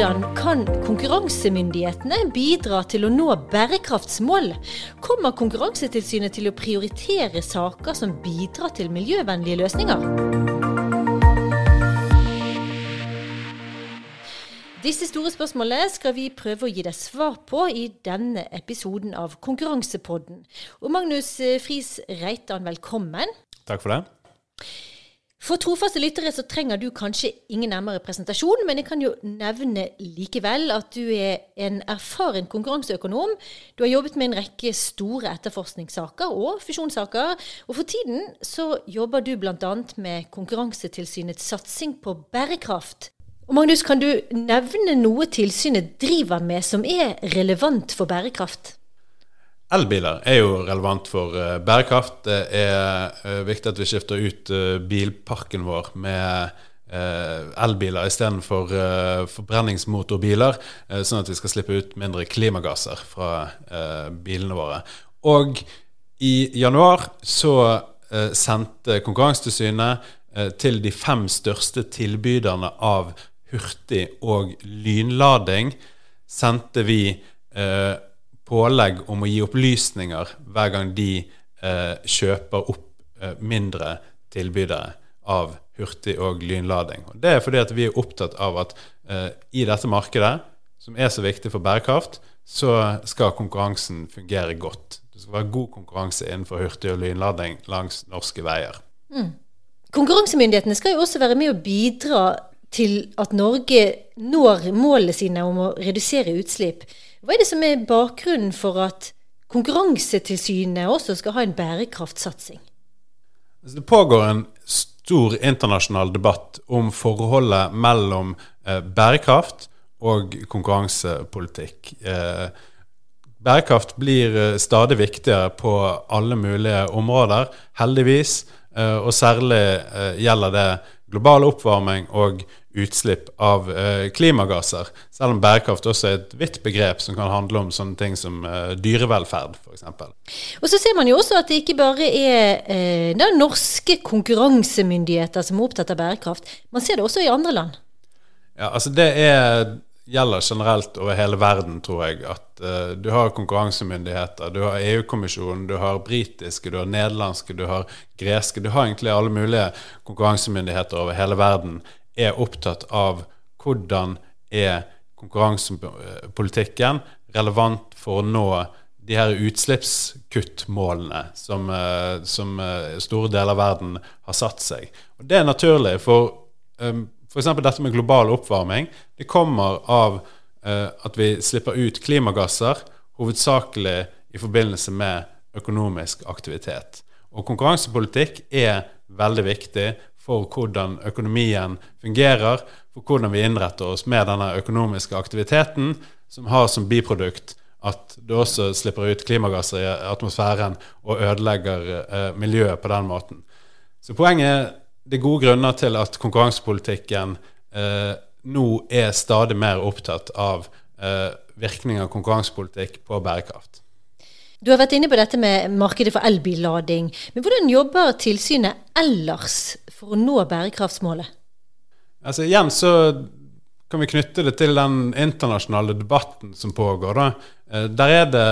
Hvordan kan konkurransemyndighetene bidra til å nå bærekraftsmål? Kommer Konkurransetilsynet til å prioritere saker som bidrar til miljøvennlige løsninger? Disse store spørsmålene skal vi prøve å gi deg svar på i denne episoden av Konkurransepodden. Og Magnus Friis Reitan, velkommen. Takk for det. For trofaste lyttere så trenger du kanskje ingen nærmere presentasjon, men jeg kan jo nevne likevel at du er en erfaren konkurranseøkonom. Du har jobbet med en rekke store etterforskningssaker og fusjonssaker. Og for tiden så jobber du bl.a. med Konkurransetilsynets satsing på bærekraft. Og Magnus, kan du nevne noe tilsynet driver med som er relevant for bærekraft? Elbiler er jo relevant for uh, bærekraft. Det er uh, viktig at vi skifter ut uh, bilparken vår med elbiler istedenfor uh, forbrenningsmotorbiler, sånn at vi skal slippe ut mindre klimagasser fra bilene våre. Og i januar så sendte Konkurransetilsynet til de fem største tilbyderne av hurtig og lynlading, sendte vi eh, pålegg om å gi opplysninger hver gang de eh, kjøper opp eh, mindre tilbydere av hurtig og lynlading. Og det er fordi at vi er opptatt av at eh, i dette markedet, som er så viktig for bærekraft, så skal konkurransen fungere godt. Det skal være god konkurranse innenfor hurtig og lynlading langs norske veier. Mm. Konkurransemyndighetene skal jo også være med å bidra til at Norge når målene sine om å redusere utslipp. Hva er det som er bakgrunnen for at Konkurransetilsynet også skal ha en bærekraftsatsing? Altså, det pågår en stor internasjonal debatt om forholdet mellom eh, bærekraft og konkurransepolitikk. Eh, bærekraft blir eh, stadig viktigere på alle mulige områder, heldigvis. Og særlig gjelder det global oppvarming og utslipp av eh, klimagasser. Selv om bærekraft også er et vidt begrep som kan handle om sånne ting som eh, dyrevelferd f.eks. Og så ser man jo også at det ikke bare er eh, norske konkurransemyndigheter som er opptatt av bærekraft. Man ser det også i andre land. Ja, altså det er, gjelder generelt over hele verden, tror jeg. At eh, du har konkurransemyndigheter, du har EU-kommisjonen, du har britiske, du har nederlandske, du har greske. Du har egentlig alle mulige konkurransemyndigheter over hele verden er opptatt av hvordan er konkurransepolitikken relevant for å nå de her utslippskuttmålene som, eh, som eh, store deler av verden har satt seg. Og Det er naturlig, for um, f.eks. dette med global oppvarming det kommer av at vi slipper ut klimagasser, hovedsakelig i forbindelse med økonomisk aktivitet. Og konkurransepolitikk er veldig viktig for hvordan økonomien fungerer, for hvordan vi innretter oss med denne økonomiske aktiviteten, som har som biprodukt at det også slipper ut klimagasser i atmosfæren og ødelegger eh, miljøet på den måten. Så poenget er det er gode grunner til at konkurransepolitikken eh, nå er stadig mer opptatt av eh, virkning av konkurransepolitikk på bærekraft. Du har vært inne på dette med markedet for elbillading. Men hvordan jobber tilsynet ellers for å nå bærekraftsmålet? Altså Igjen så kan vi knytte det til den internasjonale debatten som pågår. Da. Eh, der er det,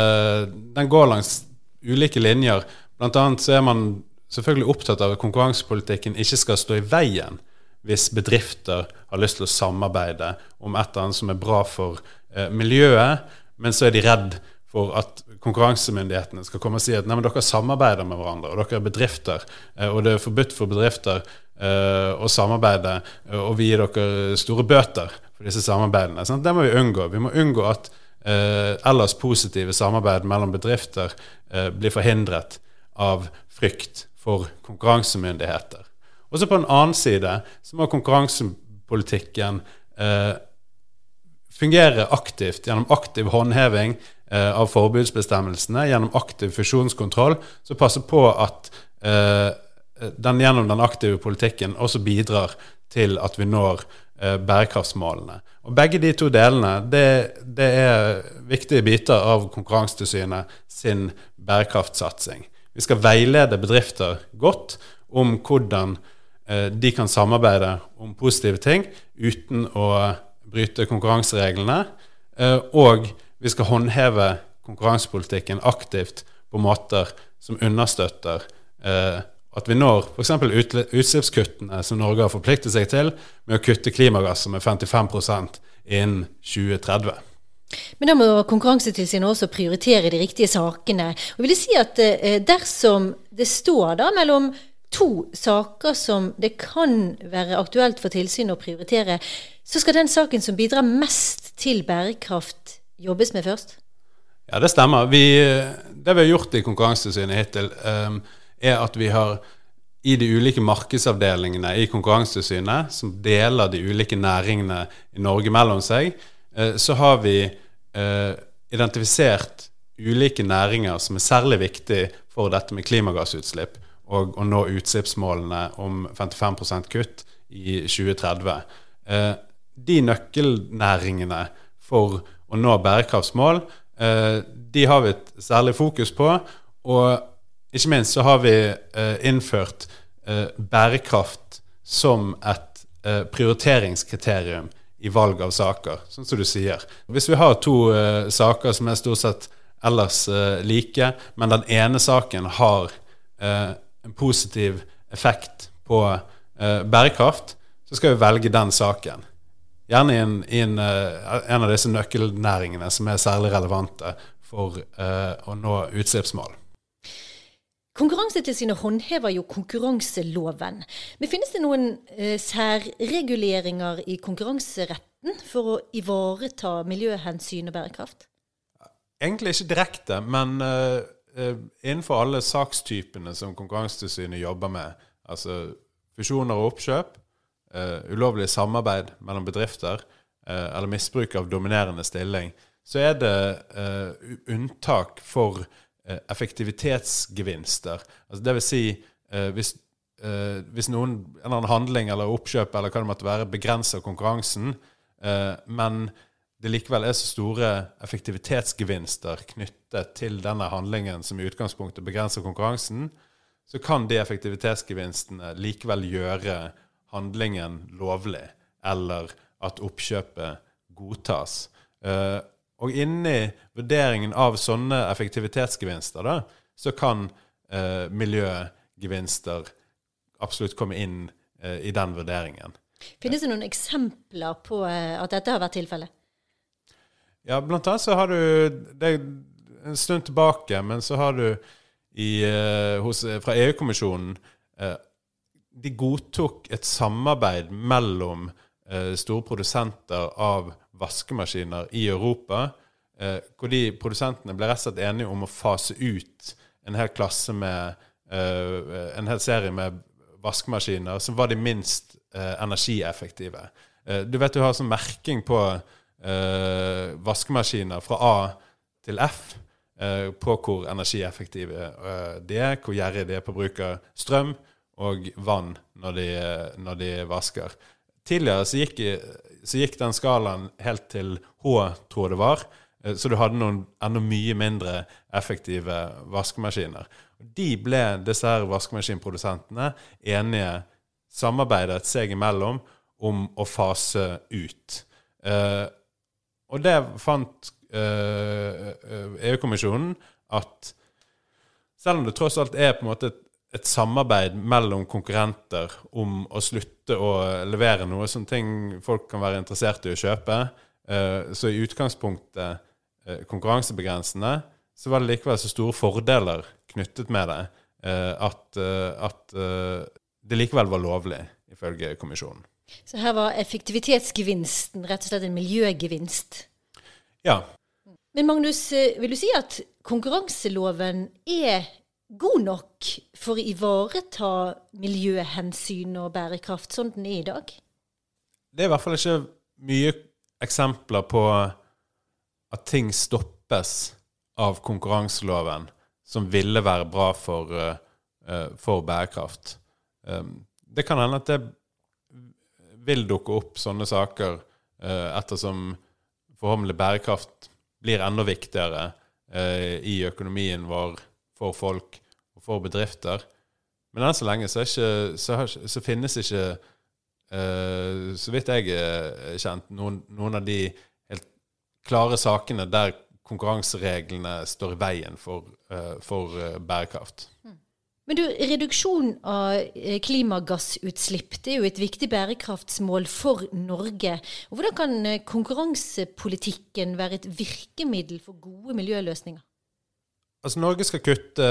Den går langs ulike linjer. Blant annet så er man selvfølgelig opptatt av at konkurransepolitikken ikke skal stå i veien hvis bedrifter har lyst til å samarbeide om et eller annet som er bra for eh, miljøet, men så er de redd for at konkurransemyndighetene skal komme og si at nei, men dere samarbeider med hverandre, og dere er bedrifter, eh, og det er forbudt for bedrifter uh, å samarbeide, uh, og vi gir dere store bøter for disse samarbeidene. Sånn, det må vi unngå. Vi må unngå at ellers positive samarbeid mellom bedrifter blir forhindret av frykt for konkurransemyndigheter. Også på den annen side så må konkurransepolitikken fungere aktivt gjennom aktiv håndheving eh, av forbudsbestemmelsene gjennom aktiv fusjonskontroll, så passer på at eh, den gjennom den aktive politikken også bidrar til at vi når eh, bærekraftsmålene. Og Begge de to delene det, det er viktige biter av Konkurransetilsynet sin bærekraftsatsing. Vi skal veilede bedrifter godt om hvordan eh, de kan samarbeide om positive ting uten å bryte konkurransereglene. Eh, og vi skal håndheve konkurransepolitikken aktivt på måter som understøtter eh, at vi når f.eks. utslippskuttene som Norge har forpliktet seg til, med å kutte klimagasser med 55% innen 2030. Men da må Konkurransetilsynet også prioritere de riktige sakene. Og vil det si at eh, dersom det står da mellom to saker som det kan være aktuelt for tilsynet å prioritere, så skal den saken som bidrar mest til bærekraft, jobbes med først? Ja, det stemmer. Vi, det vi har gjort i Konkurransetilsynet hittil, um, er at vi har i de ulike markedsavdelingene i Konkurransetilsynet, som deler de ulike næringene i Norge mellom seg, uh, så har vi uh, identifisert ulike næringer som er særlig viktige for dette med klimagassutslipp og å nå utslippsmålene om 55% kutt i 2030. Uh, de nøkkelnæringene for å nå bærekraftsmål, eh, de har vi et særlig fokus på. Og ikke minst så har vi eh, innført eh, bærekraft som et prioriteringskriterium i valg av saker, sånn som du sier. Hvis vi har to saker som er stort sett ellers like, men den ene saken har en positiv effekt på bærekraft, så skal vi velge den saken. Gjerne i, en, i en, uh, en, av disse nøkkelnæringene som er særlig relevante for uh, å nå utslippsmål. Konkurransetilsynet håndhever jo konkurranseloven. Men finnes det noen uh, særreguleringer i konkurranseretten for å ivareta miljøhensyn og bærekraft? Egentlig ikke direkte, men innenfor alle sakstypene som Konkurransetilsynet jobber med, altså fusjoner og oppkjøp, uh, ulovlig samarbeid mellom bedrifter uh, eller misbruk av dominerende stilling, så er det uh, unntak for effektivitetsgevinster. Altså det vil si hvis, hvis noen, en eller annen handling eller oppkjøp eller hva det måtte være, begrenser konkurransen, men det likevel er så store effektivitetsgevinster knyttet til denne handlingen som i utgangspunktet begrenser konkurransen, så kan de effektivitetsgevinstene likevel gjøre handlingen lovlig, eller at oppkjøpet godtas. Uh, og inni vurderingen av sånne effektivitetsgevinster, da, så kan uh, miljøgevinster absolutt komme inn uh, i den vurderingen. Finnes det noen eksempler på at dette har vært tilfellet? Ja, blant annet så har du Det er en stund tilbake, men så har du i, hos, fra EU-kommisjonen de godtok et samarbeid mellom eh, store produsenter av vaskemaskiner i Europa, eh, hvor de produsentene ble rett og slett enige om å fase ut en hel klasse med eh, en hel serie med vaskemaskiner som var de minst eh, energieffektive. Eh, du vet du har sånn merking på eh, vaskemaskiner fra A til F på hvor energieffektive de er, hvor gjerrige de er på bruk av strøm og vann når de, når de vasker. Tidligere så gikk, så gikk, den skalaen helt til H, tror jeg det var. Eh, så du hadde noen enda mye mindre effektive vaskemaskiner. De ble, disse her vaskemaskinprodusentene, enige, samarbeidet seg imellom om å fase ut. Eh, og det fant eh, EU-kommisjonen at selv om det tross alt er på en måte et et samarbeid mellom konkurrenter om å slutte å levere noe sånne ting folk kan være interessert i å kjøpe. Eh, så i utgangspunktet eh, konkurransebegrensende, så var det likevel så store fordeler knyttet med det eh, at, at det likevel var lovlig, ifølge kommisjonen. Så her var effektivitetsgevinsten rett og slett en miljøgevinst? Ja. Men Magnus, vil du si at konkurranseloven er god nok for å ivareta miljøhensyn og bærekraft sånn den er i dag? Det er i hvert fall ikke mye eksempler på at ting stoppes av konkurranseloven som ville være bra for, uh, for bærekraft. Um, det kan hende at det vil dukke opp sånne saker uh, ettersom forhåpentlig bærekraft blir enda viktigere i økonomien vår for folk og for bedrifter. Men enn så lenge så, ikke, så, så finnes ikke uh, så vidt jeg er kjent, noen, noen, av de helt klare sakene der konkurransereglene står i veien for, uh, for eh, bærekraft. Men du, Reduksjon av eh, klimagassutslipp det er jo et viktig bærekraftsmål for Norge. Hvordan kan eh, konkurransepolitikken være et virkemiddel for gode miljøløsninger? Altså Norge skal kutte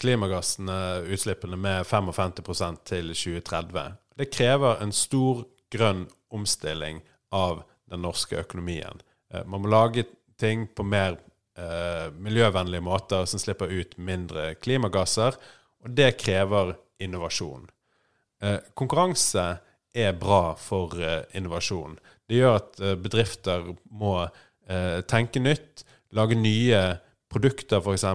klimagassene, utslippene, med 55% til 2030. Det krever en stor grønn omstilling av den norske økonomien. Eh, man må lage ting på mer eh, miljøvennlige måter som slipper ut mindre klimagasser, og det krever innovasjon. Eh, konkurranse er bra for eh, innovasjon. Det gjør at eh, bedrifter må eh, tenke nytt, lage nye produkter f.eks.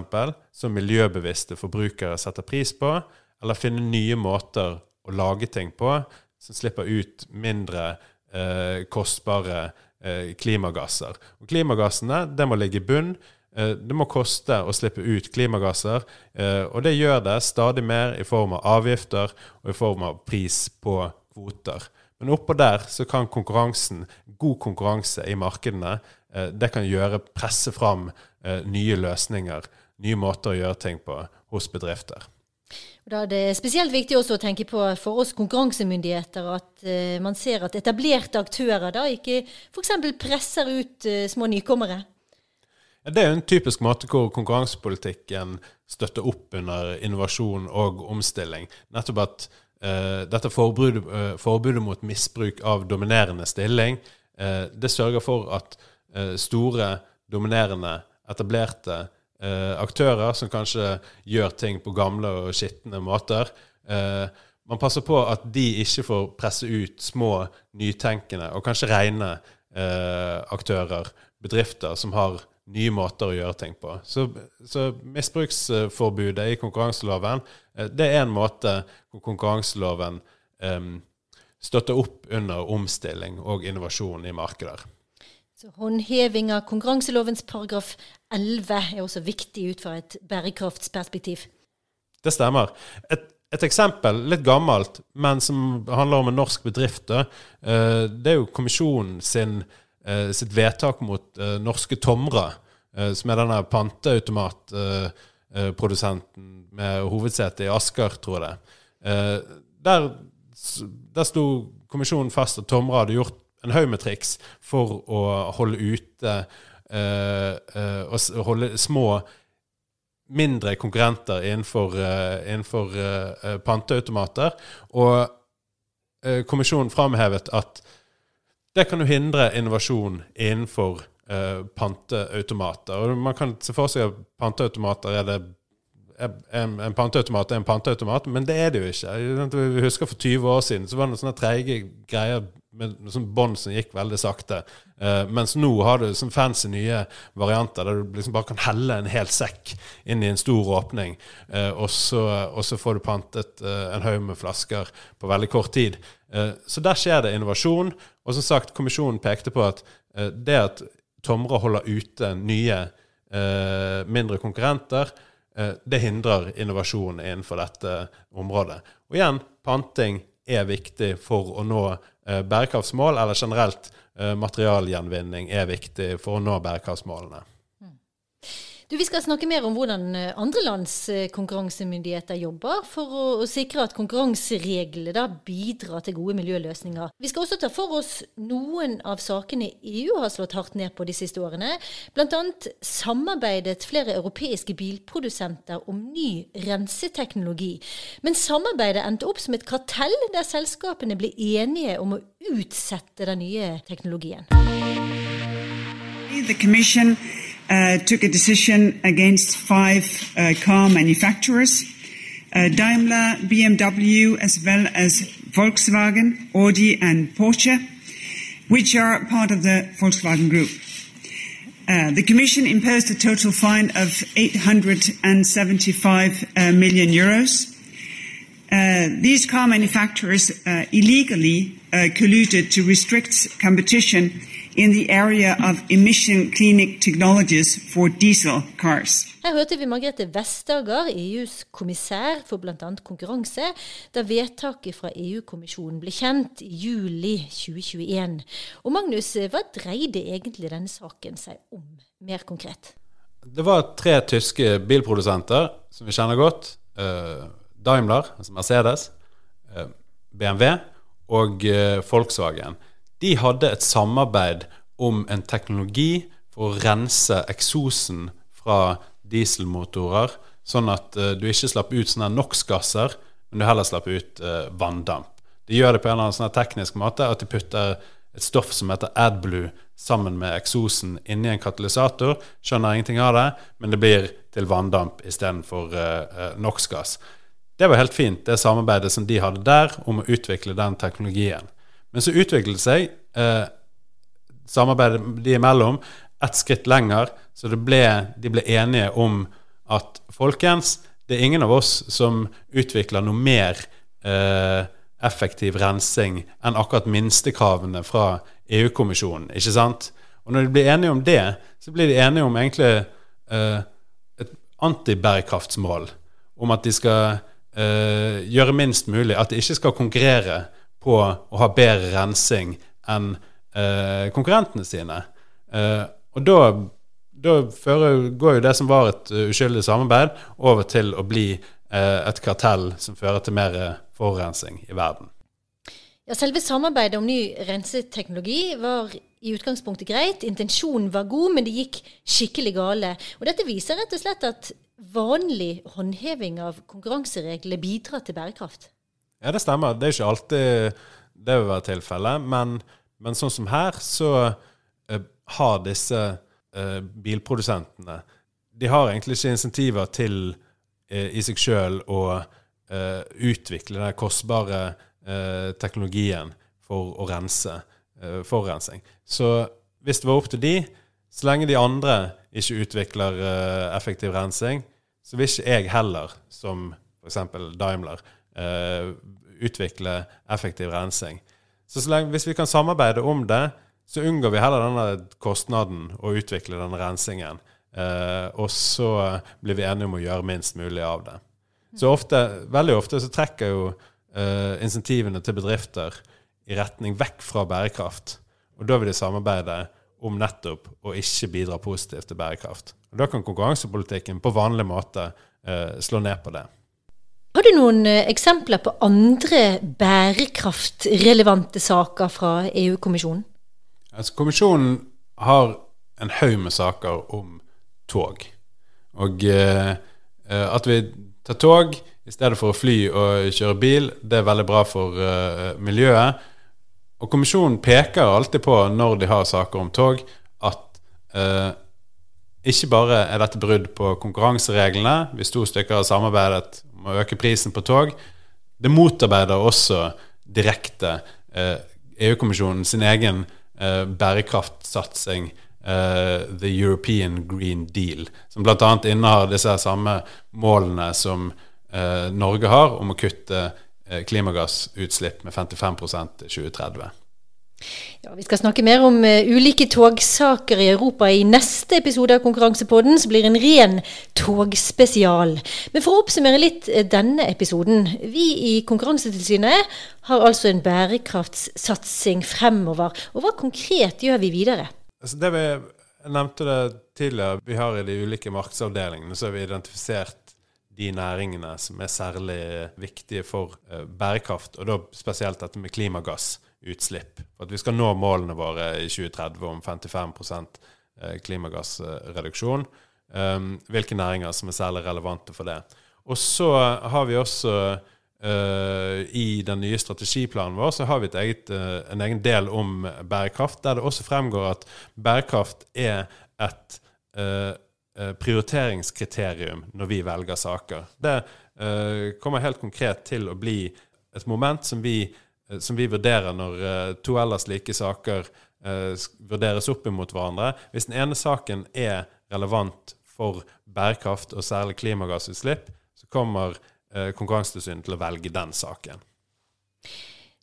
som miljøbevisste forbrukere setter pris på, eller finne nye måter å lage ting på som slipper ut mindre eh, kostbare eh, klimagasser. Og Klimagassene det må ligge i bunn. Eh, det må koste å slippe ut klimagasser, eh, og det gjør det stadig mer i form av avgifter og i form av pris på kvoter. Men oppå der så kan konkurransen, god konkurranse i markedene, det kan gjøre presse fram Eh, nye løsninger, nye måter å gjøre ting på hos bedrifter. Da er det spesielt viktig også å tenke på for oss konkurransemyndigheter at uh, man ser at etablerte aktører da ikke f.eks. presser ut uh, små nykommere. Ja, det er en typisk måte hvor konkurransepolitikken støtter opp under innovasjon og omstilling. Nettopp at uh, dette forbudet, forbudet, mot misbruk av dominerende stilling, det sørger for at store, dominerende etablerte eh, aktører som kanskje gjør ting på gamle og skitne måter. Eh, man passer på at de ikke får presse ut små, nytenkende og kanskje rene eh, aktører, bedrifter, som har nye måter å gjøre ting på. Så, så misbruksforbudet i konkurranseloven eh, det er en måte hvor konkurranseloven eh, støtter opp under omstilling og innovasjon i markeder. Så håndheving av konkurranselovens paragraf 11 er også viktig ut fra et bærekraftsperspektiv. Det stemmer. Et, et, eksempel, litt gammelt, men som handler om en norsk bedrift, uh, det er jo kommisjonen sin, uh, sitt vedtak mot uh, norske tomre, som er denne panteautomatprodusenten med hovedsete i Asker, tror jeg det. Der, der sto kommisjonen fast at Tomra hadde gjort en haug med triks for å holde ute uh, og holde små mindre konkurrenter innenfor, uh, innenfor panteautomater. Og kommisjonen framhevet at det kan jo hindre innovasjon innenfor panteautomater. Og man kan se for seg at panteautomater er det en, en panteautomat er en panteautomat, men det er det jo ikke. Vi husker For 20 år siden så var det noen sånne treige greier med sånn bånd som gikk veldig sakte. Uh, mens nå har du sånn fancy nye varianter der du liksom bare kan helle en hel sekk inn i en stor åpning, uh, og, så, og, så, får du pantet uh, en haug med flasker på veldig kort tid. så der skjer det innovasjon. Og som sagt, kommisjonen pekte på at det at Tomre holder ute nye, mindre konkurrenter, det hindrer innovasjon innenfor dette området. Og igjen, panting er viktig for å nå Eh, bærekraftsmål, eller generelt eh, materialgjenvinning, er viktig for å nå bærekraftsmålene. Du, Vi skal snakke mer om hvordan eh, andre lands konkurransemyndigheter jobber for å, sikre at konkurransereglene bidrar til gode miljøløsninger. Vi skal også ta for oss noen av sakene EU har slått hardt ned på de siste årene. Bl.a. samarbeidet flere europeiske bilprodusenter om ny renseteknologi. Men samarbeidet endte opp som et kartell der selskapene ble enige om å utsette den nye teknologien. The commission took a decision against five uh, car manufacturers, uh, Daimler, BMW, as well as Volkswagen, Audi and Porsche, which are part of the Volkswagen Group. Uh, the Commission imposed a total fine of 875 uh, million euros. Uh, these car manufacturers illegally colluded to restrict competition in the area of emission cleaning technologies for diesel cars. Her hørte vi Margrethe Vestager, EUs kommissær for bl.a. konkurranse, da vedtaket fra EU-kommisjonen ble kjent i juli 2021. Og Magnus, hva dreide egentlig denne saken seg om, mer konkret? Det var tre tyske bilprodusenter som vi kjenner godt. Eh, Daimler, altså Mercedes, eh, BMW og eh, Volkswagen. De hadde et samarbeid om en teknologi for å rense eksosen fra dieselmotorer, sånn at uh, du ikke slapp ut sånne NOx-gasser, men du heller slapp ut uh, vanndamp. De gjør det på en eller annen sånn teknisk måte at de putter et stoff som heter AdBlue sammen med eksosen inni en katalysator. Skjønner ingenting av det, men det blir til vanndamp istedenfor uh, uh, NOx-gass. Det var helt fint, det samarbeidet som de hadde der om å utvikle den teknologien. Men så utviklet det seg eh, samarbeidet de imellom ett skritt lenger, så ble, de ble enige om at folkens, det er ingen av oss som utvikler noe mer eh, effektiv rensing enn akkurat minstekravene fra EU-kommisjonen. ikke sant? Og når de blir enige om det, så blir de enige om egentlig eh, et antibærekraftsmål. Om at de skal eh, gjøre minst mulig. At de ikke skal konkurrere på å ha bedre rensing enn eh, konkurrentene sine. Eh, og da, da fører, går jo det som var et uh, uskyldig samarbeid, over til å bli eh, et kartell som fører til mer forurensing forurensning i verden. Ja, Selve samarbeidet om ny renseteknologi var i utgangspunktet greit. Intensjonen var god, men det gikk skikkelig gale. Og Dette viser rett og slett at vanlig håndheving av konkurranseregler bidrar til bærekraft. Ja, det stemmer. Det er ikke alltid det vil være tilfellet. Men, men sånn som her, så har disse uh, bilprodusentene De har egentlig ikke insentiver til uh, i seg sjøl å utvikle den kostbare teknologien for å rense forurensning. Så hvis det var opp til de, så lenge de andre ikke utvikler effektiv rensing, så vil ikke jeg heller, som f.eks. Daimler, utvikle effektiv rensing. Så, så lenge, hvis vi kan samarbeide om det, så unngår vi heller denne kostnaden å utvikle denne rensingen. Eh, og så blir vi enige om å gjøre minst mulig av det. Så ofte, veldig ofte så trekker jo eh, insentivene til bedrifter i retning vekk fra bærekraft. Og da vil de samarbeide om nettopp å ikke bidra positivt til bærekraft. Og Da kan konkurransepolitikken på vanlig måte eh, slå ned på det. Har du noen eh, eksempler på andre bærekraftrelevante saker fra EU-kommisjonen? Altså, kommisjonen har en haug med saker om tog. Og eh, eh, at vi tar tog i stedet for å fly og kjøre bil, det er veldig bra for eh, miljøet. Og kommisjonen peker alltid på, når de har saker om tog, at eh, ikke bare er dette brudd på konkurransereglene, hvis to stykker har samarbeidet om å øke prisen på tog, det motarbeider også direkte eh, EU-kommisjonen sin egen eh, bærekraftsatsing, eh, The European Green Deal, som bl.a. innehar disse samme målene som eh, Norge har om å kutte eh, klimagassutslipp med 55% til 2030. Ja, Vi skal snakke mer om uh, ulike togsaker i Europa i neste episode av Konkurransepodden, som blir en ren togspesial. Men for å oppsummere litt uh, denne episoden. Vi i Konkurransetilsynet har altså en bærekraftssatsing fremover. Og hva konkret gjør vi videre? Altså det vi nevnte det tidligere, vi har i de ulike markedsavdelingene så har vi identifisert de næringene som er særlig viktige for uh, bærekraft, og da spesielt dette med klimagass utslipp. For at vi skal nå målene våre i 2030 om 55 eh, klimagassreduksjon. Um, hvilke næringer som er særlig relevante for det. Og så har vi også uh, i den nye strategiplanen vår så har vi eget, uh, en egen del om bærekraft, der det også fremgår at bærekraft er et prioriteringskriterium når vi velger saker. Det kommer helt konkret til å bli et moment som vi Eh, som vi vurderer når uh, to ellers like saker uh, vurderes opp imot hverandre. Hvis den ene saken er relevant for bærekraft og særlig klimagassutslipp, så kommer Konkurransetilsynet til å velge den saken.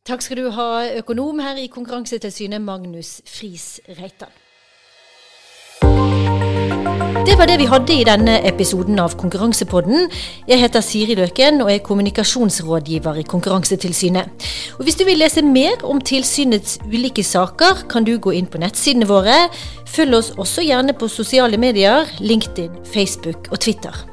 Takk skal du ha, økonom her i Konkurransetilsynet, Magnus Friis Reitan. Det var det vi hadde i denne episoden av Konkurransepodden. Jeg heter Siri Løken og er kommunikasjonsrådgiver i Konkurransetilsynet. Og Hvis du vil lese mer om tilsynets ulike saker, kan du gå inn på nettsidene våre. Følg oss også gjerne på sosiale medier, LinkedIn, Facebook og Twitter.